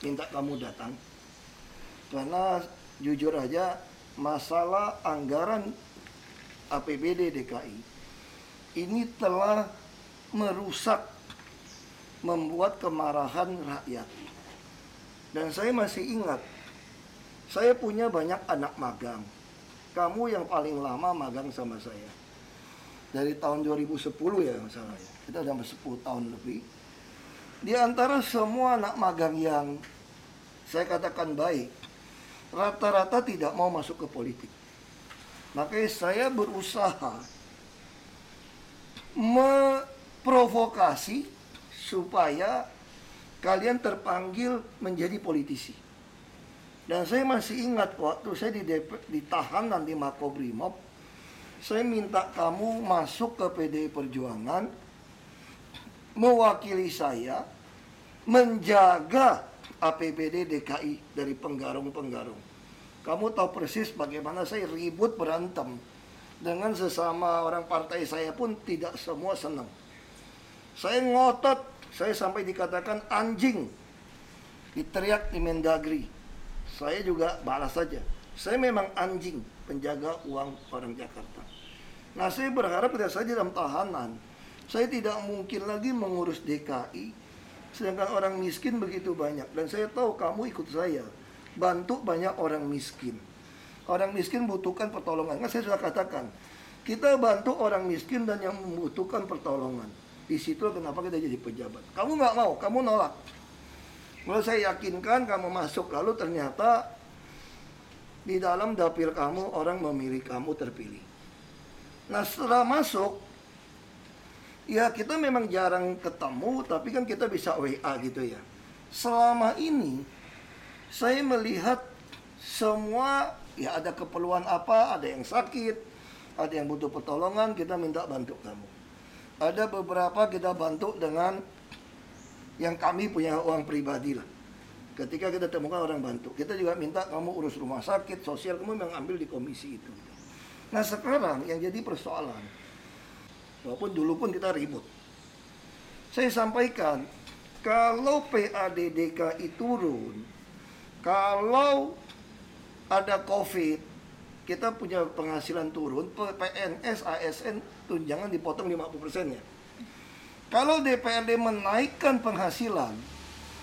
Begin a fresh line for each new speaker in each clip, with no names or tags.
minta kamu datang. Karena jujur aja masalah anggaran APBD DKI ini telah merusak membuat kemarahan rakyat. Dan saya masih ingat saya punya banyak anak magang. Kamu yang paling lama magang sama saya. Dari tahun 2010 ya masalahnya. Kita udah 10 tahun lebih. Di antara semua anak magang yang saya katakan baik, rata-rata tidak mau masuk ke politik. Makanya saya berusaha memprovokasi supaya kalian terpanggil menjadi politisi. Dan saya masih ingat waktu saya di ditahan nanti Makobrimob, saya minta kamu masuk ke PDI Perjuangan, mewakili saya, menjaga APBD DKI dari penggarung-penggarung. Kamu tahu persis bagaimana saya ribut berantem dengan sesama orang partai saya pun tidak semua senang. Saya ngotot, saya sampai dikatakan anjing, diteriak di Mendagri saya juga balas saja. Saya memang anjing penjaga uang orang Jakarta. Nah saya berharap tidak saja dalam tahanan. Saya tidak mungkin lagi mengurus DKI. Sedangkan orang miskin begitu banyak. Dan saya tahu kamu ikut saya. Bantu banyak orang miskin. Orang miskin butuhkan pertolongan. Kan saya sudah katakan. Kita bantu orang miskin dan yang membutuhkan pertolongan. Di situ kenapa kita jadi pejabat. Kamu nggak mau, kamu nolak. Lalu saya yakinkan kamu masuk, lalu ternyata di dalam dapil kamu orang memilih kamu terpilih. Nah setelah masuk, ya kita memang jarang ketemu, tapi kan kita bisa WA gitu ya. Selama ini saya melihat semua ya ada keperluan apa, ada yang sakit, ada yang butuh pertolongan, kita minta bantu kamu. Ada beberapa kita bantu dengan yang kami punya uang pribadi lah. Ketika kita temukan orang bantu, kita juga minta kamu urus rumah sakit, sosial, kamu memang ambil di komisi itu. Nah sekarang yang jadi persoalan, walaupun dulu pun kita ribut. Saya sampaikan, kalau PADDKI turun, kalau ada COVID, kita punya penghasilan turun, PNS, ASN tunjangan dipotong 50% ya. Kalau DPRD menaikkan penghasilan,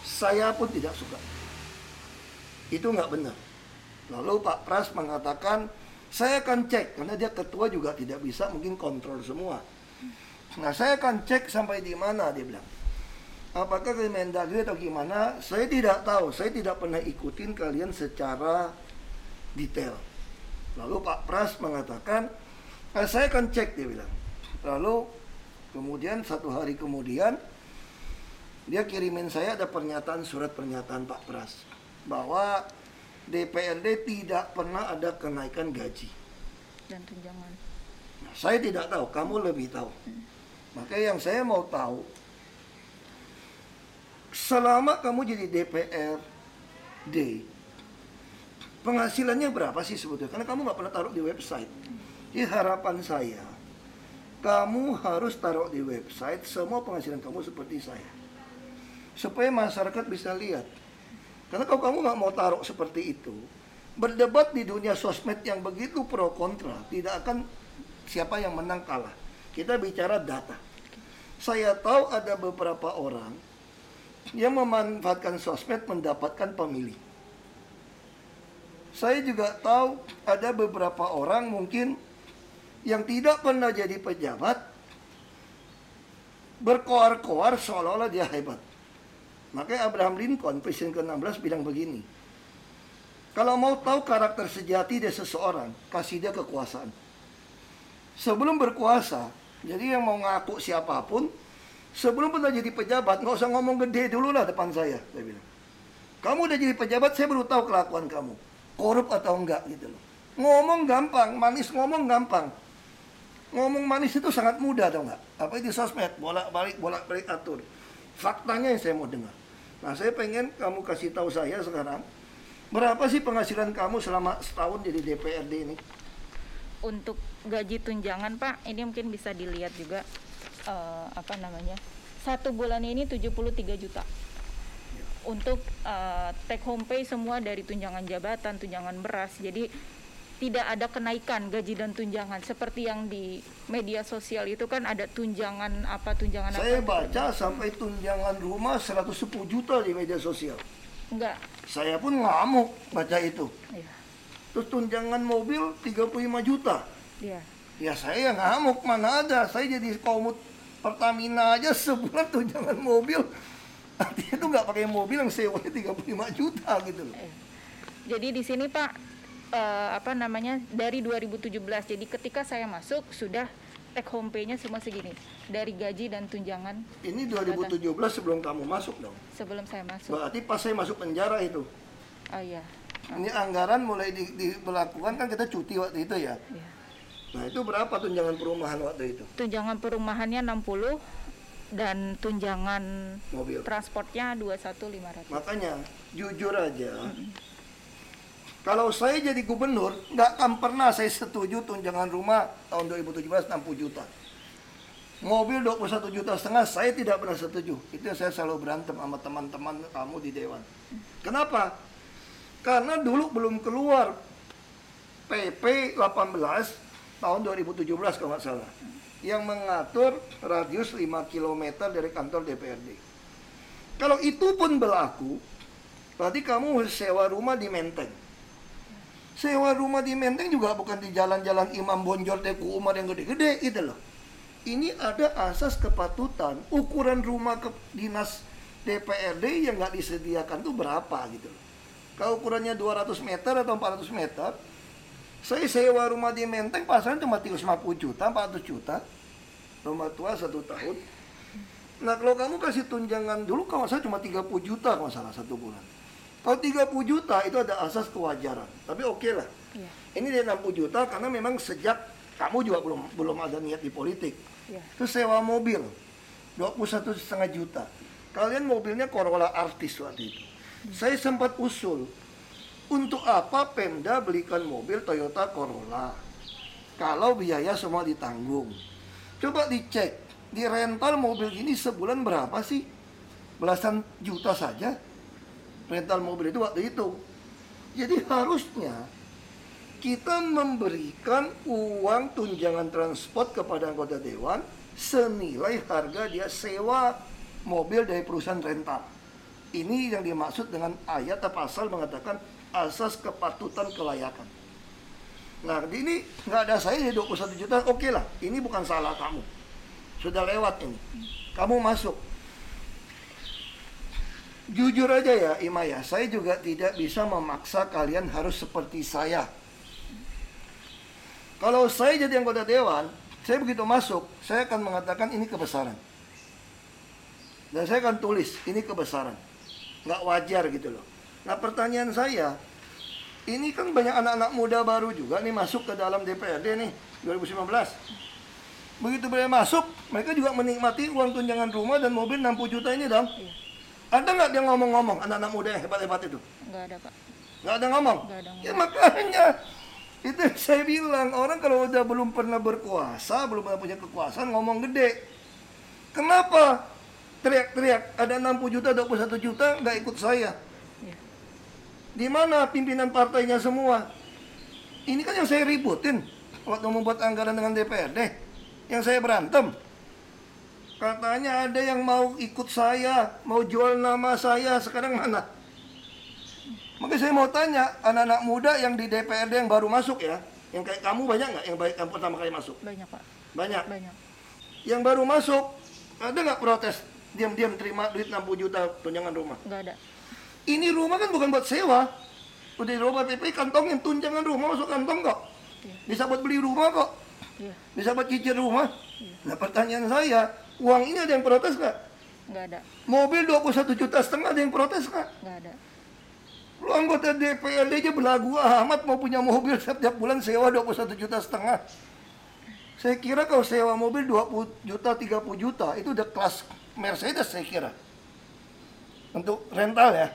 saya pun tidak suka. Itu nggak benar. Lalu Pak Pras mengatakan, saya akan cek, karena dia ketua juga tidak bisa mungkin kontrol semua. Nah saya akan cek sampai di mana, dia bilang. Apakah ke Mendagri atau gimana, saya tidak tahu. Saya tidak pernah ikutin kalian secara detail. Lalu Pak Pras mengatakan, eh, saya akan cek, dia bilang. Lalu Kemudian satu hari kemudian dia kirimin saya ada pernyataan surat pernyataan Pak Pras bahwa DPRD tidak pernah ada kenaikan gaji
dan tunjangan.
Nah, saya tidak tahu, kamu lebih tahu. Hmm. Maka yang saya mau tahu selama kamu jadi DPRD penghasilannya berapa sih sebetulnya? Karena kamu nggak pernah taruh di website. Jadi harapan saya kamu harus taruh di website semua penghasilan kamu seperti saya. Supaya masyarakat bisa lihat. Karena kalau kamu nggak mau taruh seperti itu, berdebat di dunia sosmed yang begitu pro kontra, tidak akan siapa yang menang kalah. Kita bicara data. Saya tahu ada beberapa orang yang memanfaatkan sosmed mendapatkan pemilih. Saya juga tahu ada beberapa orang mungkin yang tidak pernah jadi pejabat berkoar-koar seolah-olah dia hebat. Makanya Abraham Lincoln, presiden ke-16 bilang begini. Kalau mau tahu karakter sejati dari seseorang, kasih dia kekuasaan. Sebelum berkuasa, jadi yang mau ngaku siapa pun, sebelum pernah jadi pejabat, nggak usah ngomong gede dulu lah depan saya, saya bilang. Kamu udah jadi pejabat, saya baru tahu kelakuan kamu. Korup atau enggak gitu loh. Ngomong gampang, manis ngomong gampang ngomong manis itu sangat mudah tau nggak? Apa itu sosmed, bolak balik bolak balik atur. Faktanya yang saya mau dengar. Nah saya pengen kamu kasih tahu saya sekarang berapa sih penghasilan kamu selama setahun jadi DPRD ini?
Untuk gaji tunjangan Pak, ini mungkin bisa dilihat juga uh, apa namanya satu bulan ini 73 juta. untuk eh, take home pay semua dari tunjangan jabatan, tunjangan beras. Jadi tidak ada kenaikan gaji dan tunjangan seperti yang di media sosial itu kan ada tunjangan apa tunjangan
Saya
apa
baca sampai tunjangan rumah 110 juta di media sosial.
enggak
Saya pun ngamuk baca itu.
ya
Terus tunjangan mobil 35 juta.
Dia
Ya saya ngamuk mana ada. Saya jadi komut Pertamina aja sebulan tunjangan mobil. Artinya itu nggak pakai mobil yang sewanya 35 juta gitu loh.
Eh. Jadi di sini Pak eh, apa namanya dari 2017. Jadi ketika saya masuk sudah take home pay-nya semua segini dari gaji dan tunjangan
Ini 2017 sebelum kamu masuk dong.
sebelum saya masuk.
Berarti pas saya masuk penjara itu.
Oh iya.
Ini anggaran mulai di, diberlakukan kan kita cuti waktu itu ya.
Iya.
Nah itu berapa tunjangan perumahan waktu itu?
Tunjangan perumahannya 60 dan tunjangan
Mobil.
transportnya 21.500.
Makanya jujur aja, kalau saya jadi gubernur, nggak akan pernah saya setuju tunjangan rumah tahun 2017 60 juta. Mobil 21 juta setengah saya tidak pernah setuju. Itu yang saya selalu berantem sama teman-teman kamu di dewan. Kenapa? Karena dulu belum keluar PP 18 tahun 2017 kalau nggak salah yang mengatur radius 5 km dari kantor DPRD. Kalau itu pun berlaku, berarti kamu sewa rumah di Menteng. Sewa rumah di Menteng juga bukan di jalan-jalan Imam Bonjol Teku Umar yang gede-gede gitu loh. Ini ada asas kepatutan, ukuran rumah ke dinas DPRD yang nggak disediakan tuh berapa gitu. Kalau ukurannya 200 meter atau 400 meter, saya sewa rumah di Menteng pasaran cuma 350 juta, 400 juta. Rumah tua satu tahun. Nah kalau kamu kasih tunjangan dulu kalau saya cuma 30 juta kalau salah satu bulan. Kalau 30 juta itu ada asas kewajaran. Tapi oke lah.
Iya.
Ini dia 60 juta karena memang sejak kamu juga belum belum ada niat di politik.
Iya.
Terus sewa mobil 21 setengah juta. Kalian mobilnya Corolla artis waktu itu. Saya sempat usul untuk apa Pemda belikan mobil Toyota Corolla kalau biaya semua ditanggung. Coba dicek di rental mobil ini sebulan berapa sih? Belasan juta saja rental mobil itu waktu itu. Jadi harusnya kita memberikan uang tunjangan transport kepada anggota dewan senilai harga dia sewa mobil dari perusahaan rental. Ini yang dimaksud dengan ayat atau pasal mengatakan asas kepatutan kelayakan. Nah, ini nggak ada saya jadi 21 juta, oke lah. Ini bukan salah kamu. Sudah lewat ini. Kamu masuk. Jujur aja ya, Ima ya, saya juga tidak bisa memaksa kalian harus seperti saya. Kalau saya jadi anggota dewan, saya begitu masuk, saya akan mengatakan ini kebesaran. Dan saya akan tulis, ini kebesaran. Nggak wajar gitu loh. Nah pertanyaan saya, ini kan banyak anak-anak muda baru juga nih masuk ke dalam DPRD nih, 2019. Begitu mereka masuk, mereka juga menikmati uang tunjangan rumah dan mobil 60 juta ini dong.
Iya.
Ada nggak dia ngomong-ngomong, anak-anak muda yang hebat-hebat itu?
Nggak ada Pak.
Nggak ada ngomong?
Nggak ada
Ya makanya, itu saya bilang, orang kalau udah belum pernah berkuasa, belum pernah punya kekuasaan, ngomong gede. Kenapa? Teriak-teriak, ada 60 juta, 21 juta, nggak ikut saya. Di mana pimpinan partainya semua? Ini kan yang saya ributin waktu membuat anggaran dengan DPRD. Yang saya berantem. Katanya ada yang mau ikut saya, mau jual nama saya, sekarang mana? Makanya saya mau tanya, anak-anak muda yang di DPRD yang baru masuk ya, yang kayak kamu banyak nggak yang baik yang pertama kali masuk?
Banyak Pak.
Banyak.
Banyak.
Yang baru masuk, ada nggak protes? Diam-diam terima duit 60 juta tunjangan rumah.
Nggak ada.
Ini rumah kan bukan buat sewa. Udah di rumah PP kantongin tunjangan rumah masuk kantong kok.
Iya.
Bisa buat beli rumah kok.
Iya.
Bisa buat cicil rumah. Nah pertanyaan saya, uang ini ada yang protes nggak?
Nggak ada.
Mobil 21 juta setengah ada yang protes nggak?
Nggak ada.
Lu anggota DPRD aja belagu amat mau punya mobil setiap bulan sewa 21 juta setengah. Saya kira kalau sewa mobil 20 juta, 30 juta itu udah kelas Mercedes saya kira. Untuk rental ya.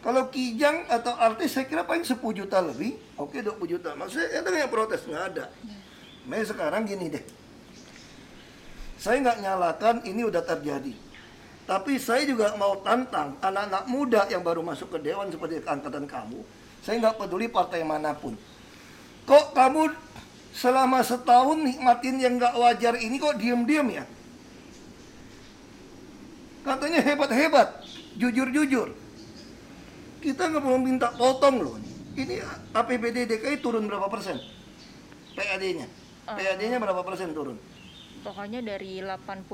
Kalau Kijang atau artis saya kira paling 10 juta lebih. Oke 20 juta. Maksudnya ada yang protes? Nggak ada. Nah sekarang gini deh. Saya nggak nyalakan ini udah terjadi. Tapi saya juga mau tantang anak-anak muda yang baru masuk ke dewan seperti angkatan kamu. Saya nggak peduli partai mana pun. Kok kamu selama setahun nikmatin yang nggak wajar ini kok diem-diem ya? Katanya hebat-hebat, jujur-jujur. Kita nggak mau minta potong loh. Ini APBD DKI turun berapa persen? PAD-nya. PAD-nya berapa persen turun?
Pokoknya dari 85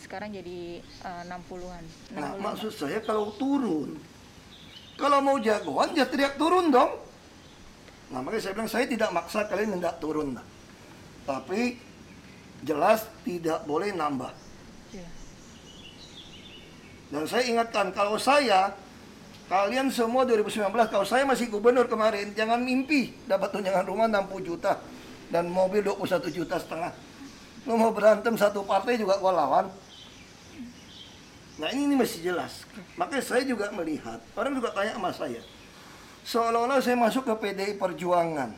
sekarang jadi uh, 60-an.
Nah,
65.
maksud saya kalau turun, kalau mau jagoan ya teriak turun dong. Nah, makanya saya bilang saya tidak maksa kalian hendak turun. Nah. Tapi jelas tidak boleh nambah.
Iya.
Dan saya ingatkan kalau saya kalian semua 2019 kalau saya masih gubernur kemarin jangan mimpi dapat tunjangan rumah 60 juta dan mobil 21 juta setengah. Lu mau berantem satu partai juga gua lawan. Nah ini, ini masih jelas. Makanya saya juga melihat orang juga tanya sama saya. Seolah-olah saya masuk ke PDI Perjuangan.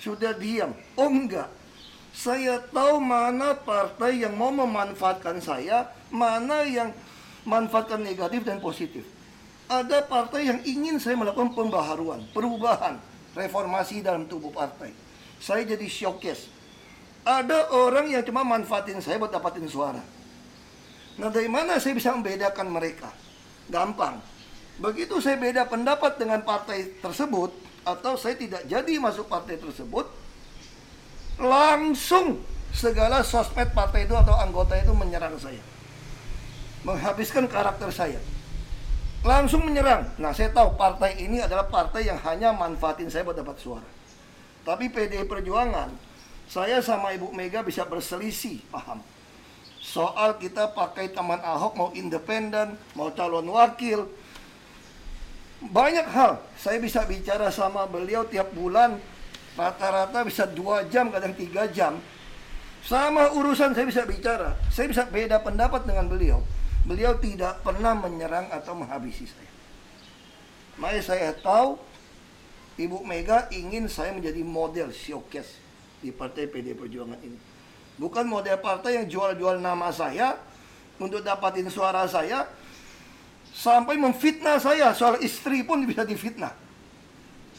Sudah diam. Oh enggak. Saya tahu mana partai yang mau memanfaatkan saya, mana yang manfaatkan negatif dan positif. Ada partai yang ingin saya melakukan pembaharuan, perubahan, reformasi dalam tubuh partai. Saya jadi showcase. Ada orang yang cuma manfaatin saya buat dapatin suara. Nah dari mana saya bisa membedakan mereka? Gampang. Begitu saya beda pendapat dengan partai tersebut, atau saya tidak jadi masuk partai tersebut, langsung segala sosmed partai itu atau anggota itu menyerang saya. Menghabiskan karakter saya. Langsung menyerang. Nah saya tahu partai ini adalah partai yang hanya manfaatin saya buat dapat suara. Tapi PDI Perjuangan, saya sama Ibu Mega bisa berselisih, paham? Soal kita pakai teman Ahok mau independen, mau calon wakil. Banyak hal saya bisa bicara sama beliau tiap bulan rata-rata bisa dua jam kadang tiga jam sama urusan saya bisa bicara saya bisa beda pendapat dengan beliau beliau tidak pernah menyerang atau menghabisi saya. Makanya saya tahu Ibu Mega ingin saya menjadi model showcase di partai PD Perjuangan ini. Bukan model partai yang jual-jual nama saya untuk dapatin suara saya sampai memfitnah saya. Soal istri pun bisa difitnah.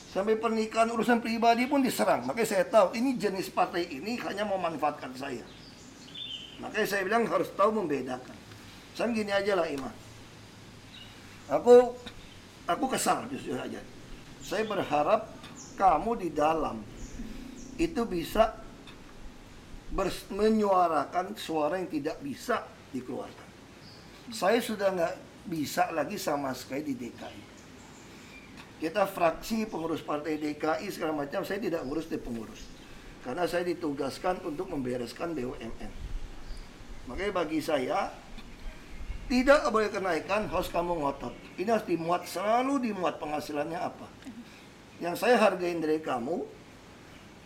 Sampai pernikahan urusan pribadi pun diserang. Makanya saya tahu ini jenis partai ini hanya memanfaatkan saya. Makanya saya bilang harus tahu membedakan saya gini aja lah Iman aku aku kesal justru aja saya berharap kamu di dalam itu bisa bers- menyuarakan suara yang tidak bisa dikeluarkan. Saya sudah nggak bisa lagi sama sekali di DKI kita fraksi pengurus partai DKI segala macam saya tidak ngurus di pengurus. Karena saya ditugaskan untuk membereskan BUMN makanya bagi saya tidak boleh kenaikan harus kamu ngotot. Ini harus dimuat selalu dimuat penghasilannya apa. Yang saya hargain dari kamu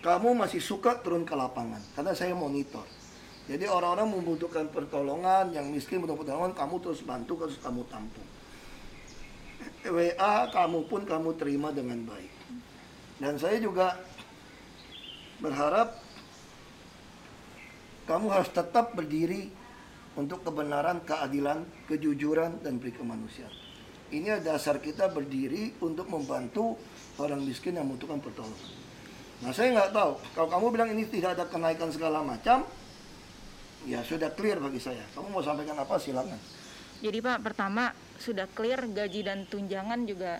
kamu masih suka turun ke lapangan karena saya monitor. Jadi orang-orang membutuhkan pertolongan yang miskin butuh pertolongan kamu terus bantu terus kamu tampung. WA kamu pun kamu terima dengan baik. Dan saya juga berharap kamu harus tetap berdiri untuk kebenaran, keadilan, kejujuran, dan kemanusiaan. Ini dasar kita berdiri untuk membantu orang miskin yang membutuhkan pertolongan. Nah saya nggak tahu, kalau kamu bilang ini tidak ada kenaikan segala macam, ya sudah clear bagi saya. Kamu mau sampaikan apa silakan.
Jadi Pak, pertama sudah clear gaji dan tunjangan juga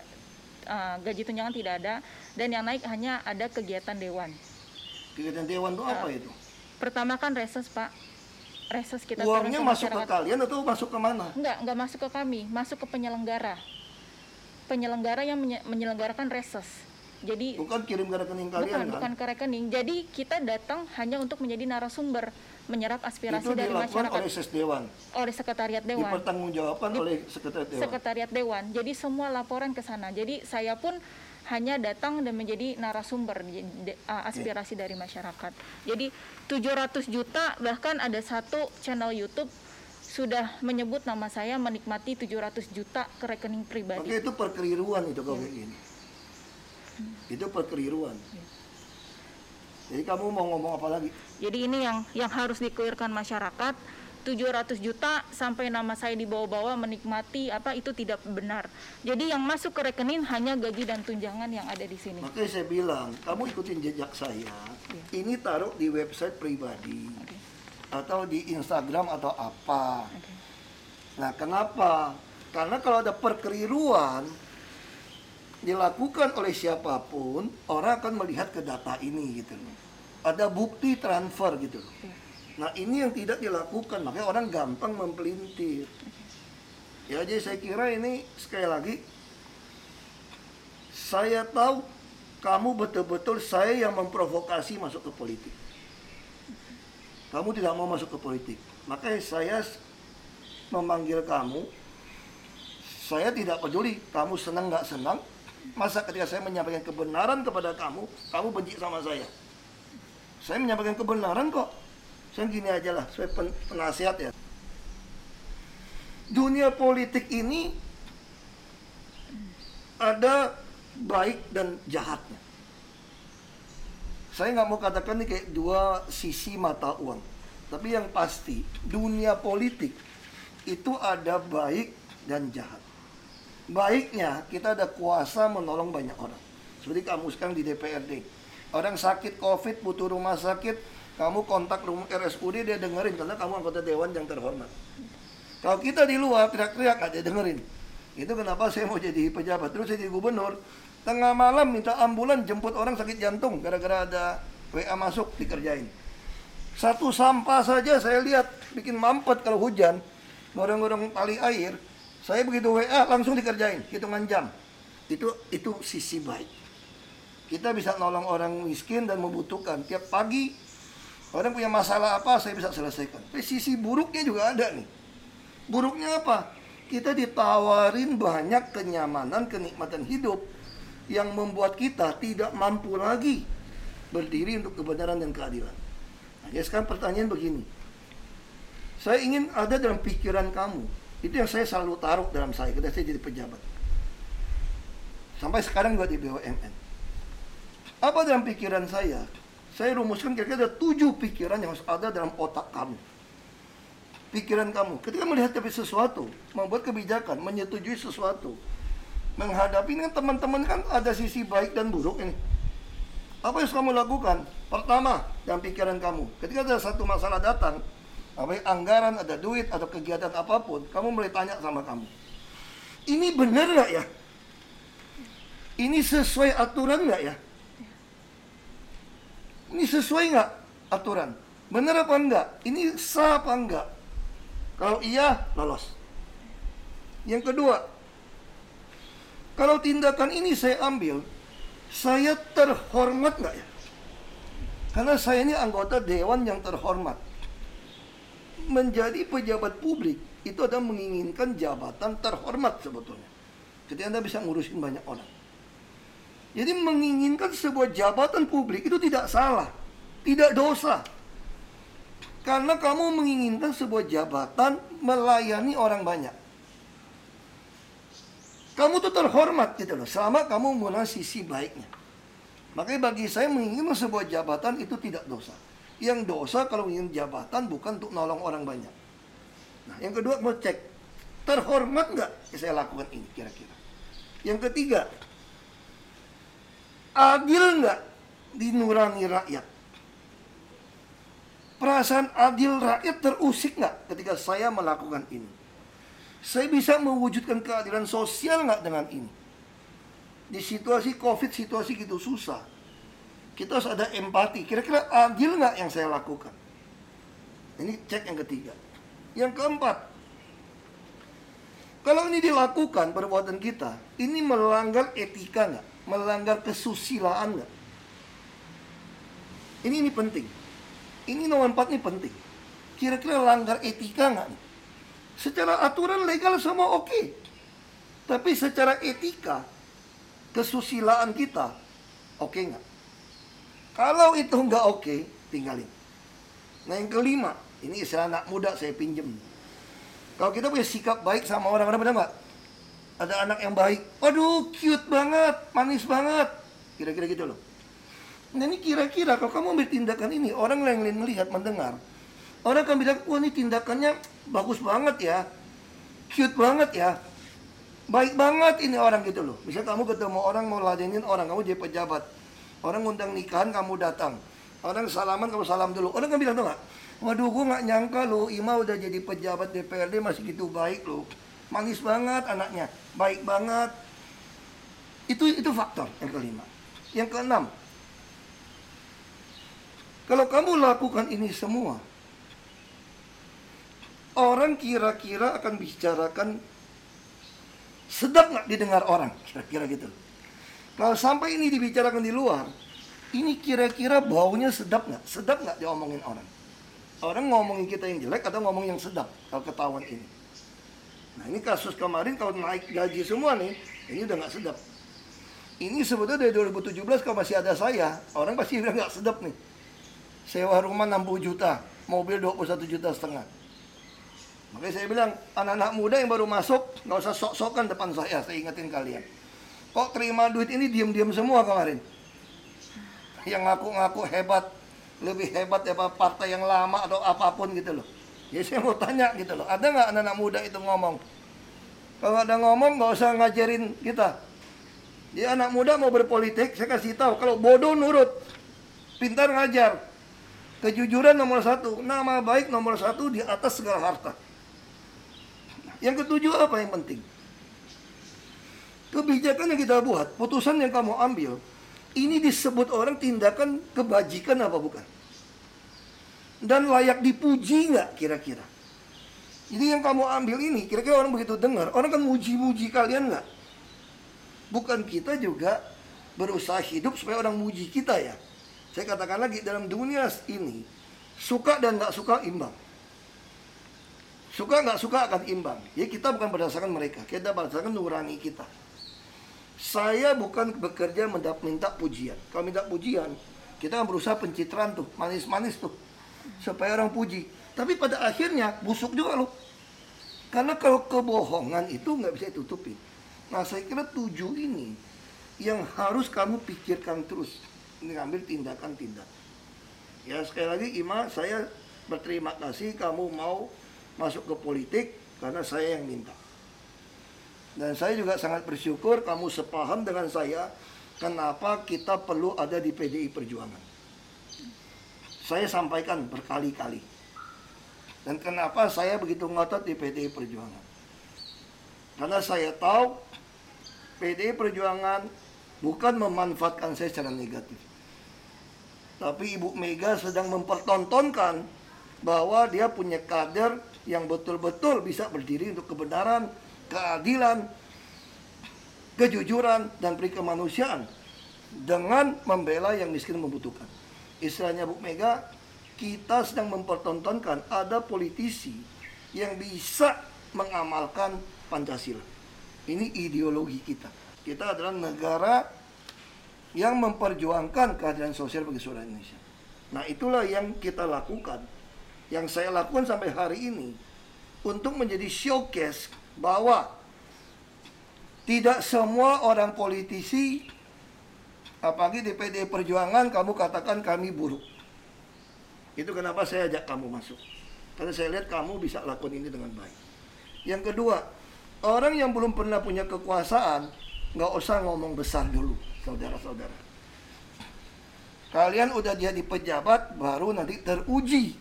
uh, gaji tunjangan tidak ada dan yang naik hanya ada kegiatan dewan.
Kegiatan dewan itu apa itu?
Pertama kan reses Pak, reses kita
Uangnya masuk ke kalian atau masuk ke mana?
Enggak, enggak masuk ke kami, masuk ke penyelenggara. Penyelenggara yang menye- menyelenggarakan reses. Jadi
Bukan kirim ke rekening kalian
bukan
kan?
bukan ke rekening. Jadi kita datang hanya untuk menjadi narasumber, menyerap aspirasi
itu
dari masyarakat
oleh Sesdewan,
oleh sekretariat dewan.
dipertanggungjawabkan oleh sekretariat dewan.
sekretariat dewan. Jadi semua laporan ke sana. Jadi saya pun hanya datang dan menjadi narasumber aspirasi dari masyarakat. Jadi 700 juta bahkan ada satu channel YouTube sudah menyebut nama saya menikmati 700 juta ke rekening pribadi.
itu perkeliruan itu kalau
Iya.
kayak gini. Itu perkeliruan.
Iya.
Jadi kamu mau ngomong apa lagi?
Jadi ini yang yang harus dikelirkan masyarakat 700 juta sampai nama saya dibawa-bawa menikmati apa itu tidak benar. Jadi yang masuk ke rekening hanya gaji dan tunjangan yang ada di sini.
Makanya saya bilang, kamu ikutin jejak saya.
Iya.
Ini taruh di website pribadi
Oke.
atau di Instagram atau apa.
Oke.
Nah, kenapa? Karena kalau ada perkeliruan dilakukan oleh siapa pun, orang akan melihat ke data ini gitu loh. Ada bukti transfer gitu loh.
Iya.
Nah, ini yang tidak dilakukan, makanya orang gampang mempelintir. Ya, jadi saya kira ini sekali lagi saya tahu kamu betul-betul saya yang memprovokasi masuk ke politik. Kamu tidak mau masuk ke politik. Makanya saya memanggil kamu. Saya tidak peduli kamu senang nggak senang. Masa ketika saya menyampaikan kebenaran kepada kamu, kamu benci sama saya. Saya menyampaikan kebenaran kok. Saya gini aja lah, saya pen, penasihat ya. Dunia politik ini ada baik dan jahatnya. Saya nggak mau katakan ini kayak dua sisi mata uang. Tapi yang pasti, dunia politik itu ada baik dan jahat. Baiknya, kita ada kuasa menolong banyak orang. Seperti kamu sekarang di DPRD. Orang sakit COVID, butuh rumah sakit, kamu kontak rumah RSUD, dia dengerin karena kamu anggota dewan yang terhormat. Kalau kita di luar teriak-teriak nggak dengerin. Itu kenapa saya mau jadi pejabat. Terus saya jadi gubernur. Tengah malam minta ambulan jemput orang sakit jantung gara-gara ada WA masuk dikerjain. Satu sampah saja saya lihat bikin mampet kalau hujan. Gorong-gorong tali air. Saya begitu WA langsung dikerjain hitungan jam. Itu itu sisi baik. Kita bisa nolong orang miskin dan membutuhkan. Tiap pagi orang punya masalah apa saya bisa selesaikan. Tapi sisi buruknya juga ada nih. Buruknya apa? Kita ditawarin banyak kenyamanan, kenikmatan hidup yang membuat kita tidak mampu lagi berdiri untuk kebenaran dan keadilan. Nah, ya sekarang pertanyaan begini. Saya ingin ada dalam pikiran kamu. Itu yang saya selalu taruh dalam saya ketika saya jadi pejabat. Sampai sekarang juga di BUMN. Apa dalam pikiran saya? Saya rumuskan kira-kira ada tujuh pikiran yang harus ada dalam otak kamu pikiran kamu. Ketika melihat tapi sesuatu, membuat kebijakan, menyetujui sesuatu, menghadapi kan teman-teman kan ada sisi baik dan buruk ini. Apa yang harus kamu lakukan? Pertama, dalam pikiran kamu, ketika ada satu masalah datang, apa anggaran, ada duit, atau kegiatan apa pun, kamu mulai tanya sama kamu. Ini benar nggak ya? Ini sesuai aturan nggak ya? Ini sesuai nggak aturan? Benar apa enggak? Ini sah apa enggak? Kalau iya, lolos. Yang kedua, kalau tindakan ini saya ambil, saya terhormat nggak ya? Karena saya ini anggota dewan yang terhormat. Menjadi pejabat publik itu adalah menginginkan jabatan terhormat sebetulnya. Ketika Anda bisa ngurusin banyak orang. Jadi menginginkan sebuah jabatan publik itu tidak salah, tidak dosa. Karena kamu menginginkan sebuah jabatan melayani orang banyak. Kamu tuh terhormat gitu loh, selama kamu menggunakan sisi baiknya. Makanya bagi saya menginginkan sebuah jabatan itu tidak dosa. Yang dosa kalau ingin jabatan bukan untuk nolong orang banyak. Nah, yang kedua mau cek terhormat nggak saya lakukan ini kira-kira. Yang ketiga, adil nggak dinurani rakyat. Perasaan adil rakyat terusik nggak ketika saya melakukan ini? Saya bisa mewujudkan keadilan sosial nggak dengan ini? Di situasi COVID, situasi gitu susah. Kita harus ada empati. Kira-kira adil nggak yang saya lakukan? Ini cek yang ketiga. Yang keempat, kalau ini dilakukan perbuatan kita, ini melanggar etika nggak? Melanggar kesusilaan nggak? Ini ini penting. Ini nomor empat ini penting. Kira-kira langgar etika nggak? Secara aturan legal semua oke. Tapi secara etika, kesusilaan kita, oke nggak? Kalau itu nggak oke, tinggalin. Nah yang kelima, ini istilah anak muda saya pinjem. Kalau kita punya sikap baik sama orang, orang benar nggak? Ada anak yang baik, aduh cute banget, manis banget. Kira-kira gitu loh. Nah ini kira-kira kalau kamu ambil tindakan ini, orang yang lain melihat, mendengar, Orang akan bilang, wah ini tindakannya bagus banget ya. Cute banget ya. Baik banget ini orang gitu loh. Misal kamu ketemu orang mau ladenin orang, kamu jadi pejabat. Orang ngundang nikahan, kamu datang. Orang salaman, kamu salam dulu. Orang kan bilang tuh nggak? Waduh, gue nggak nyangka loh, Ima udah jadi pejabat DPRD masih gitu baik loh. Manis banget anaknya, baik banget. Itu itu faktor yang kelima. Yang keenam, kalau kamu lakukan ini semua, orang kira-kira akan bicarakan sedap nggak didengar orang, kira-kira gitu. Kalau sampai ini dibicarakan di luar, ini kira-kira baunya sedap nggak? Sedap nggak diomongin orang? Orang ngomongin kita yang jelek atau ngomong yang sedap kalau ketahuan ini. Nah ini kasus kemarin kalau naik gaji semua nih, ini udah nggak sedap. Ini sebetulnya dari 2017 kalau masih ada saya, orang pasti bilang nggak sedap nih. Sewa rumah 60 juta, mobil 21 juta setengah. Makanya saya bilang, anak-anak muda yang baru masuk, nggak usah sok-sokan depan saya, saya ingetin kalian. Kok terima duit ini diam-diam semua kemarin? Yang ngaku-ngaku hebat, lebih hebat ya partai yang lama atau apa pun gitu loh. Ya saya mau tanya gitu loh, ada nggak anak-anak muda itu ngomong? Kalau ada ngomong nggak usah ngajarin kita, dia anak muda mau berpolitik, saya kasih tahu. Kalau bodoh nurut, pintar ngajar. Kejujuran nomor satu, nama baik nomor satu di atas segala harta. Yang ketujuh apa yang penting? Kebijakan yang kita buat, putusan yang kamu ambil, ini disebut orang tindakan kebajikan apa bukan? Dan layak dipuji nggak kira-kira? Jadi yang kamu ambil ini, kira-kira orang begitu dengar, orang kan muji-muji kalian nggak? bukan kita juga berusaha hidup supaya orang muji kita ya. Saya katakan lagi dalam dunia ini suka dan nggak suka imbang. Suka nggak suka akan imbang. Ya kita bukan berdasarkan mereka, kita berdasarkan nurani kita. Saya bukan bekerja minta pujian. Kalau minta pujian, kita kan berusaha pencitraan tuh, manis-manis tuh, supaya orang puji. Tapi pada akhirnya busuk juga loh. Karena kalau kebohongan itu nggak bisa ditutupin. Nah saya kira tujuh ini yang harus kamu pikirkan terus mengambil tindakan-tindakan. Ya sekali lagi Ima saya berterima kasih kamu mau masuk ke politik karena saya yang minta. Dan saya juga sangat bersyukur kamu sepaham dengan saya kenapa kita perlu ada di PDI Perjuangan. Saya sampaikan berkali-kali. Dan kenapa saya begitu ngotot di PDI Perjuangan. Karena saya tahu PDI Perjuangan bukan memanfaatkan saya secara negatif. Tapi Ibu Mega sedang mempertontonkan bahwa dia punya kader yang betul-betul bisa berdiri untuk kebenaran, keadilan, kejujuran, dan peri kemanusiaan dengan membela yang miskin membutuhkan. Istilahnya Bu Mega, kita sedang mempertontonkan ada politisi yang bisa mengamalkan Pancasila. Ini ideologi kita. Kita adalah negara yang memperjuangkan keadilan sosial bagi seluruh Indonesia. Nah itulah yang kita lakukan. Yang saya lakukan sampai hari ini. Untuk menjadi showcase bahwa tidak semua orang politisi apalagi di PD Perjuangan kamu katakan kami buruk. Itu kenapa saya ajak kamu masuk. Karena saya lihat kamu bisa lakukan ini dengan baik. Yang kedua, Orang yang belum pernah punya kekuasaan, nggak usah ngomong besar dulu, saudara-saudara. Kalian udah jadi pejabat, baru nanti teruji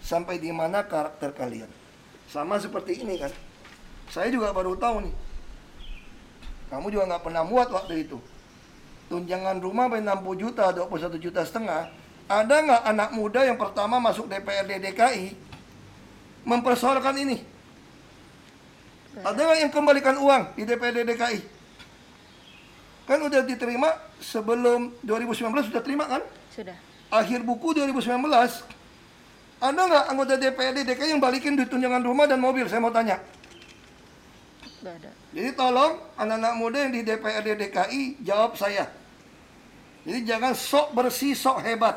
sampai di mana karakter kalian. Sama seperti ini kan. Saya juga baru tahu nih. Kamu juga nggak pernah muat waktu itu. Tunjangan rumah sampai 60 juta, 21 juta setengah. Ada nggak anak muda yang pertama masuk DPRD DKI mempersoalkan ini? Ada nggak yang kembalikan uang di DPD DKI? Kan udah diterima sebelum 2019 sudah terima kan?
Sudah.
Akhir buku 2019 ada nggak anggota DPRD DKI yang balikin duit tunjangan rumah dan mobil? Saya mau tanya.
Nggak ada.
Jadi tolong anak-anak muda yang di DPRD DKI jawab saya. Jadi jangan sok bersih, sok hebat.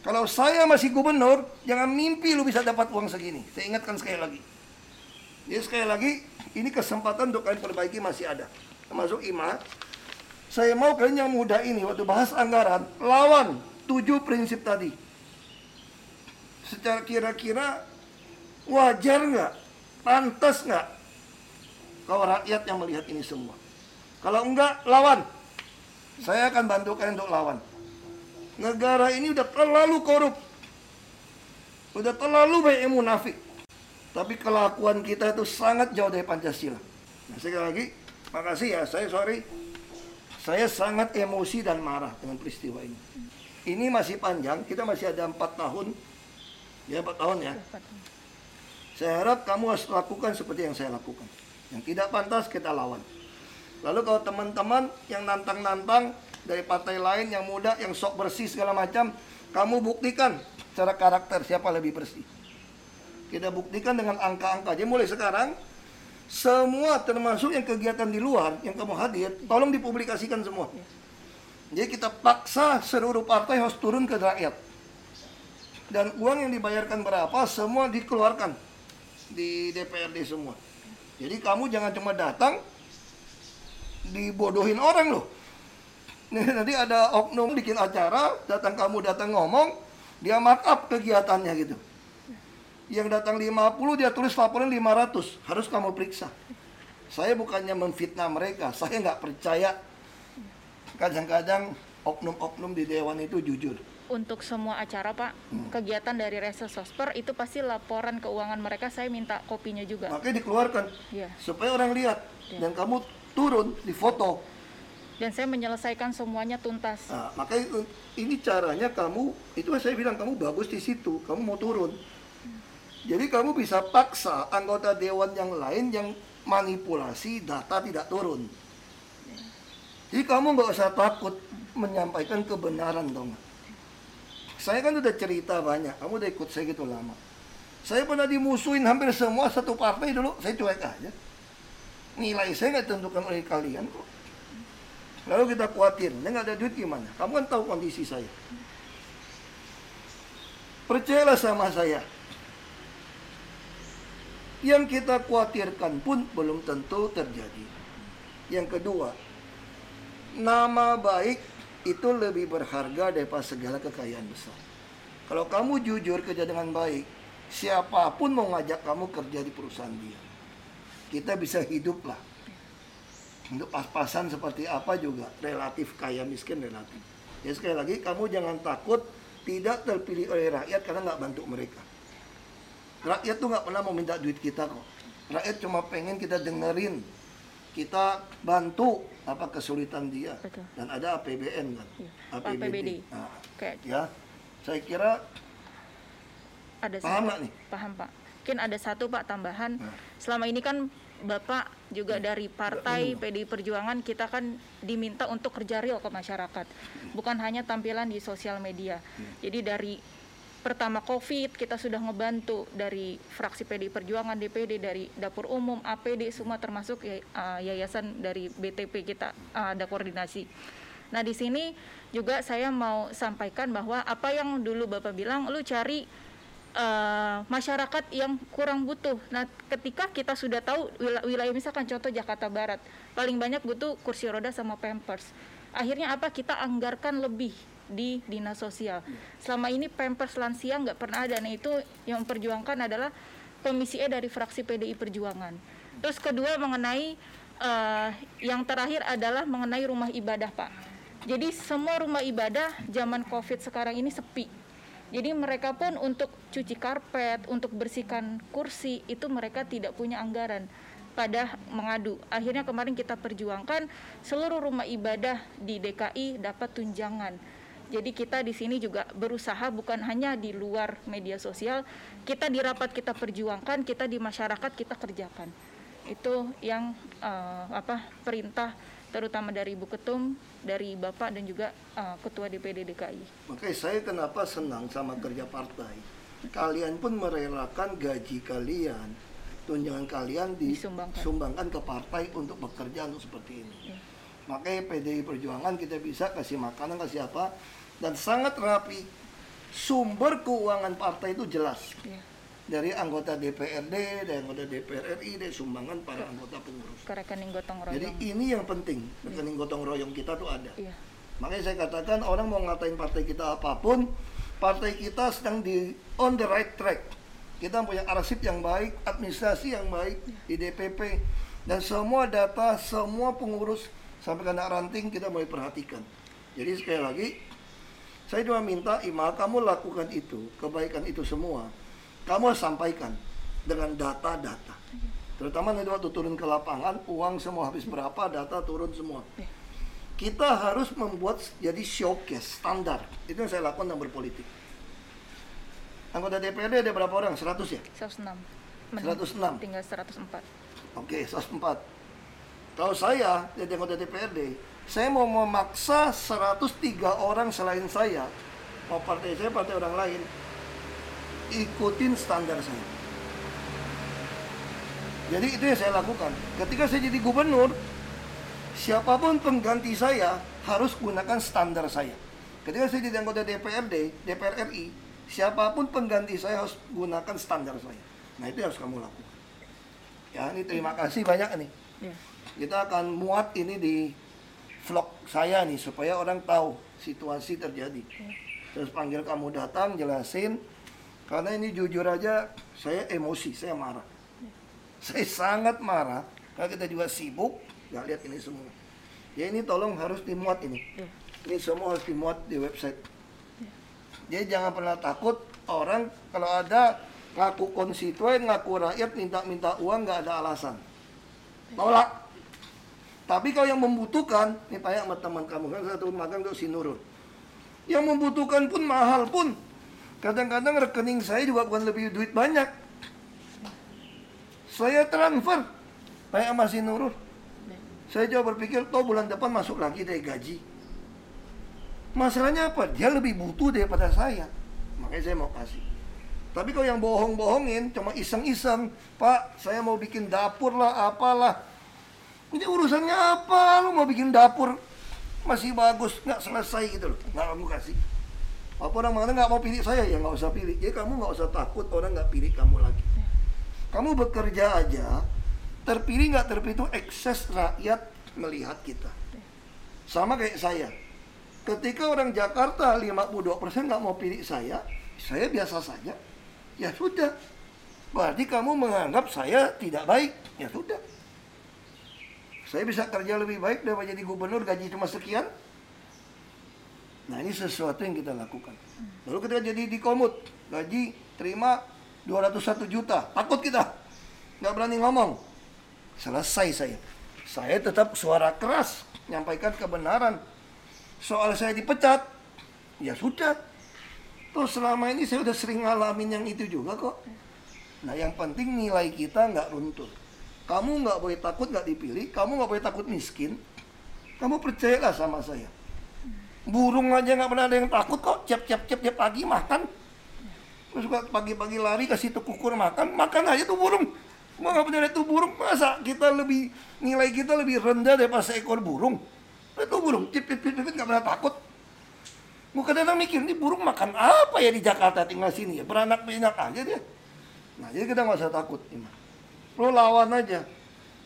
Kalau saya masih gubernur, jangan mimpi lu bisa dapat uang segini. Saya ingatkan sekali lagi. Jadi sekali lagi, ini kesempatan untuk kalian perbaiki masih ada. Termasuk IMA. Saya mau kalian yang muda ini, waktu bahas anggaran, lawan tujuh prinsip tadi. secara kira-kira wajar nggak, pantas nggak kalau rakyat yang melihat ini semua? Kalau enggak, lawan. Saya akan bantu kalian untuk lawan. Negara ini udah terlalu korup. Udah terlalu banyak munafik. Tapi kelakuan kita itu sangat jauh dari Pancasila. Nah, sekali lagi, makasih ya. Saya sorry. Saya sangat emosi dan marah dengan peristiwa ini. Ini masih panjang. Kita masih ada empat tahun. Ya, empat tahun ya. Saya harap kamu harus lakukan seperti yang saya lakukan. Yang tidak pantas kita lawan. Lalu kalau teman-teman yang nantang-nantang dari partai lain yang muda, yang sok bersih segala macam, kamu buktikan secara karakter siapa lebih bersih. Kita buktikan dengan angka-angka. Jadi mulai sekarang semua termasuk yang kegiatan di luar yang kamu hadir, tolong dipublikasikan semua. Jadi kita paksa seluruh partai harus turun ke rakyat. Dan uang yang dibayarkan berapa semua dikeluarkan di DPRD semua. Jadi kamu jangan cuma datang dibodohin orang loh. Nih, nanti ada oknum bikin acara, datang kamu datang ngomong, dia mark up kegiatannya gitu. Yang datang 50 dia tulis laporan 500, harus kamu periksa. Saya bukannya memfitnah mereka, saya nggak percaya. Kadang-kadang oknum-oknum di dewan itu jujur.
Untuk semua acara Pak,
Hmm.
kegiatan dari Resa Sosper itu pasti laporan keuangan mereka saya minta kopinya juga.
Makanya dikeluarkan
Iya.
supaya orang lihat
Iya.
dan kamu turun di foto.
Dan saya menyelesaikan semuanya tuntas.
Nah, makanya itu- ini caranya kamu, itu saya bilang kamu bagus di situ, kamu mau turun. Jadi kamu bisa paksa anggota dewan yang lain yang manipulasi data tidak turun. Jadi kamu nggak usah takut menyampaikan kebenaran dong. Saya kan udah cerita banyak, kamu udah ikut saya gitu lama. Saya pernah dimusuhin hampir semua satu partai dulu, saya cuek aja. Nilai saya nggak ditentukan oleh kalian kok. Lalu kita khawatir, dia nggak ada duit gimana? Kamu kan tahu kondisi saya. Percayalah sama saya. Yang kita khawatirkan pun belum tentu terjadi. Yang kedua, nama baik itu lebih berharga daripada segala kekayaan besar. Kalau kamu jujur kerja dengan baik, siapa pun mau ngajak kamu kerja di perusahaan dia. Kita bisa hidup lah. Untuk pas-pasan seperti apa juga relatif kaya miskin relatif. Ya sekali lagi kamu jangan takut tidak terpilih oleh rakyat karena nggak bantu mereka. Rakyat tuh nggak pernah mau minta duit kita kok. Rakyat cuma pengen kita dengerin, kita bantu apa kesulitan dia.
Betul.
Dan ada APBN kan,
Iya, APBD.
Nah,
Kayak
ya, saya kira
ada
Paham nggak nih?
Paham Pak. Mungkin ada satu Pak tambahan.
Nah.
Selama ini kan Bapak juga
Iya.
dari partai PDI Perjuangan kita kan diminta untuk kerja real ke masyarakat. Bukan hanya tampilan di sosial media. Jadi dari pertama Covid kita sudah ngebantu dari fraksi PDI Perjuangan, DPD, dari dapur umum, APD semua termasuk ya- uh, yayasan dari BTP kita uh, ada koordinasi. Nah, di sini juga saya mau sampaikan bahwa apa yang dulu Bapak bilang lu cari eh, masyarakat yang kurang butuh. Nah, ketika kita sudah tahu wilayah, misalkan contoh Jakarta Barat, paling banyak butuh kursi roda sama pampers. Akhirnya apa? Kita anggarkan lebih di dinas sosial. Selama ini pampers lansia nggak pernah ada. Nah, itu yang memperjuangkan adalah komisi E dari fraksi PDI Perjuangan. Terus kedua mengenai eh, yang terakhir adalah mengenai rumah ibadah, Pak. Jadi semua rumah ibadah zaman Covid sekarang ini sepi. Jadi mereka pun untuk cuci karpet, untuk bersihkan kursi itu mereka tidak punya anggaran pada mengadu. Akhirnya kemarin kita perjuangkan seluruh rumah ibadah di DKI dapat tunjangan. Jadi kita di sini juga berusaha bukan hanya di luar media sosial, kita di rapat kita perjuangkan, kita di masyarakat kita kerjakan. Itu yang eh, apa perintah terutama dari Ibu Ketum, dari Bapak dan juga eh, Ketua DPD DKI.
Makanya saya kenapa senang sama kerja partai. Kalian pun merelakan gaji kalian, tunjangan kalian
Disumbangkan.
disumbangkan ke partai untuk bekerja untuk seperti ini.
Ya.
Makanya PDI Perjuangan kita bisa kasih makanan, kasih apa, dan sangat rapi. Sumber keuangan partai itu jelas
Ya.
Dari anggota DPRD, dari anggota DPR RI, dari sumbangan para anggota pengurus.
ke rekening gotong
Jadi
royong.
ini yang penting, rekening gotong royong kita tuh ada.
Iya.
Makanya saya katakan orang mau ngatain partai kita apa pun, partai kita sedang di on the right track. Kita punya arsip yang baik, administrasi yang baik di DPP dan semua data, semua pengurus sampai ke anak ranting kita mulai perhatikan. Jadi sekali lagi saya cuma minta Ima kamu lakukan itu, kebaikan itu semua. Kamu sampaikan dengan data-data. Terutama nanti waktu turun ke lapangan, uang semua habis berapa, data turun semua. Kita harus membuat jadi showcase standar. Itu yang saya lakukan dalam berpolitik. Anggota DPRD ada berapa orang? 100 ya?
106.
106.
Tinggal 104.
Oke, 104. Kalau saya jadi anggota DPRD, saya mau memaksa 103 orang selain saya, mau partai saya, partai orang lain, ikutin standar saya. Jadi itu yang saya lakukan. Ketika saya jadi gubernur, siapa pun pengganti saya harus gunakan standar saya. Ketika saya jadi anggota DPRD, DPR RI, siapa pun pengganti saya harus gunakan standar saya. Nah itu yang harus kamu lakukan. Ya ini terima kasih banyak nih.
Ya.
Kita akan muat ini di vlog saya nih supaya orang tahu situasi terjadi. Terus panggil kamu datang jelasin karena ini jujur aja saya emosi, saya marah. Saya sangat marah karena kita juga sibuk nggak lihat ini semua. Ya ini tolong harus dimuat ini.
Ya.
Ini semua harus dimuat di website. Jadi jangan pernah takut orang kalau ada ngaku konstituen, ngaku rakyat minta-minta uang nggak ada alasan. Tolak. Tapi kalau yang membutuhkan, ini tanya sama teman kamu kan satu magang untuk si Nurul. Yang membutuhkan pun mahal pun. Kadang-kadang rekening saya juga bukan lebih duit banyak. Saya transfer. Tanya sama si Nurul. Saya coba berpikir, toh bulan depan masuk lagi dari gaji. Masalahnya apa? Dia lebih butuh daripada saya. Makanya saya mau kasih. Tapi kalau yang bohong-bohongin, cuma iseng-iseng, Pak, saya mau bikin dapur lah, apalah. Ini urusannya apa? Lu mau bikin dapur masih bagus, nggak selesai gitu loh. Nggak kamu kasih. Apa orang mana nggak mau pilih saya, ya nggak usah pilih. Jadi kamu nggak usah takut orang nggak pilih kamu lagi. Kamu bekerja aja, terpilih nggak terpilih itu ekses rakyat melihat kita. Sama kayak saya. Ketika orang Jakarta 52% nggak mau pilih saya, saya biasa saja. Ya sudah. Berarti kamu menganggap saya tidak baik. Ya sudah. Saya bisa kerja lebih baik daripada jadi gubernur gaji cuma sekian. Nah ini sesuatu yang kita lakukan. Lalu ketika jadi di komut, gaji terima 201 juta. Takut kita. Nggak berani ngomong. Selesai saya. Saya tetap suara keras. Nyampaikan kebenaran. Soal saya dipecat. Ya sudah. Tuh selama ini saya udah sering ngalamin yang itu juga kok. Nah yang penting nilai kita nggak runtuh. Kamu nggak boleh takut nggak dipilih, kamu nggak boleh takut miskin. Kamu percayalah sama saya. Burung aja nggak pernah ada yang takut kok. Cep cep cep cep pagi makan. Terus suka pagi-pagi lari kasih tuh kukur makan, makan aja tuh burung. Mau nggak punya itu burung, masa kita lebih nilai kita lebih rendah daripada seekor burung? Itu burung, cip cip cip nggak pernah takut. Gue kadang-kadang mikir, ini burung makan apa ya di Jakarta tinggal sini ya? Beranak pinak aja dia. Nah, jadi kita nggak usah takut. Iman. Lo lawan aja.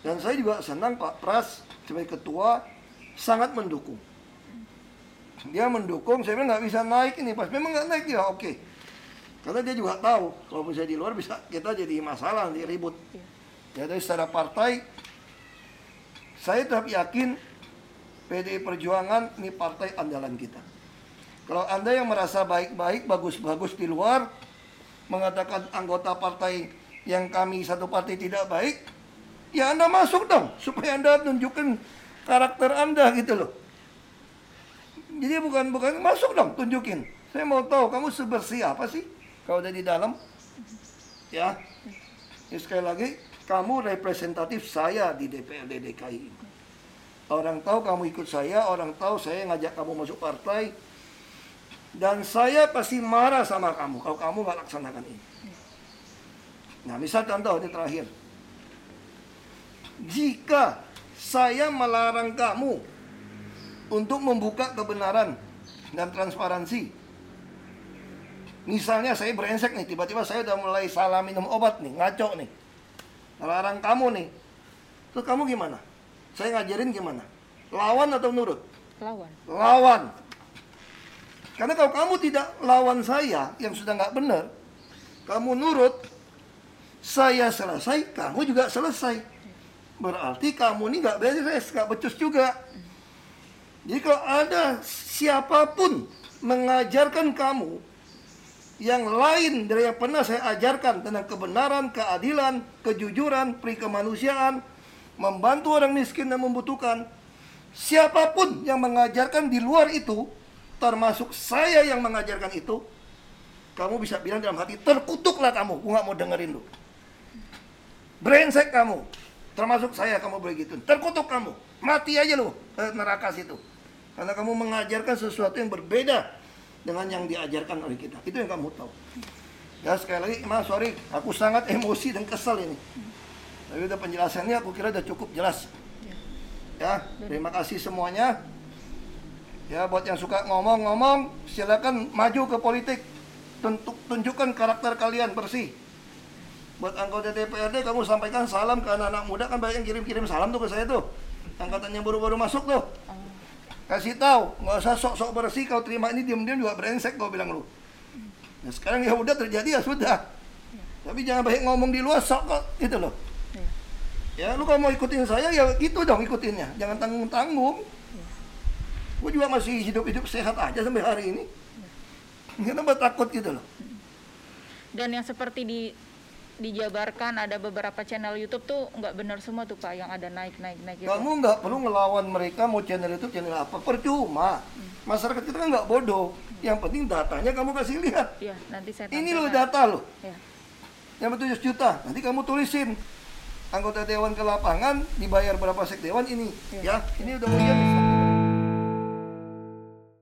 Dan saya juga senang Pak Pras sebagai ketua sangat mendukung. Dia mendukung, saya memang nggak bisa naik ini pas memang nggak naik dia oke. Karena dia juga tahu kalau bisa di luar bisa kita jadi masalah nanti ribut. Ya dari secara partai saya tetap yakin PDI Perjuangan ini partai andalan kita. Kalau Anda yang merasa baik-baik, bagus-bagus di luar, mengatakan anggota partai yang kami satu partai tidak baik, ya Anda masuk dong supaya Anda tunjukkan karakter Anda gitu loh. Jadi bukan bukan masuk dong tunjukin. Saya mau tahu kamu sebersih apa sih kalau udah di dalam. Ya. Ini sekali lagi kamu representatif saya di DPRD DKI. Orang tahu kamu ikut saya, orang tahu saya ngajak kamu masuk partai. Dan saya pasti marah sama kamu kalau kamu nggak laksanakan ini. Nah, misal contoh ini terakhir. Jika saya melarang kamu untuk membuka kebenaran dan transparansi. Misalnya saya brengsek nih, tiba-tiba saya udah mulai salah minum obat nih, ngaco nih. Melarang kamu nih. Terus kamu gimana? Saya ngajarin gimana? Lawan atau nurut?
Lawan.
Lawan. Karena kalau kamu tidak lawan saya yang sudah nggak benar, kamu nurut, saya selesai, kamu juga selesai. Berarti kamu ini nggak beres, nggak becus juga. Jadi kalau ada siapa pun mengajarkan kamu yang lain dari yang pernah saya ajarkan tentang kebenaran, keadilan, kejujuran, peri kemanusiaan, membantu orang miskin dan membutuhkan, siapa pun yang mengajarkan di luar itu, termasuk saya yang mengajarkan itu, kamu bisa bilang dalam hati, terkutuklah kamu, gue gak mau dengerin lu. Brengsek kamu, termasuk saya kamu begitu, terkutuk kamu, mati aja lu eh, neraka situ. Karena kamu mengajarkan sesuatu yang berbeda dengan yang diajarkan oleh kita. Itu yang kamu tahu. Ya sekali lagi, mas sorry, aku sangat emosi dan kesal ini. Tapi udah penjelasannya aku kira udah cukup jelas. Ya, terima kasih semuanya. Ya, buat yang suka ngomong-ngomong, silakan maju ke politik. Tuntuk, tunjukkan karakter kalian bersih. Buat anggota DPRD, kamu sampaikan salam ke anak-anak muda kan banyak yang kirim-kirim salam tuh ke saya tuh. Angkatan yang baru-baru masuk tuh. Kasih tahu, nggak usah sok-sok bersih. Kau terima ini diam-diam juga brengsek kau bilang lu. Nah sekarang ya udah terjadi ya sudah. Tapi jangan banyak ngomong di luar sok kok gitu loh. Ya lu kalau mau ikutin saya ya gitu dong ikutinnya. Jangan tanggung-tanggung. Gue juga masih hidup-hidup sehat aja sampai hari ini. Kenapa takut gitu loh.
Dan yang seperti di dijabarkan ada beberapa channel YouTube tuh nggak benar semua tuh Pak yang ada naik naik naik gitu.
Kamu nggak perlu ngelawan mereka mau channel itu channel apa percuma. Masyarakat kita kan nggak bodoh. Yang penting datanya kamu kasih lihat.
Iya, nanti saya
Ini loh data loh.
Ya.
Yang 7 juta. Nanti kamu tulisin anggota dewan ke lapangan dibayar berapa sek dewan ini.
Iya.
Ya, ini udah mulai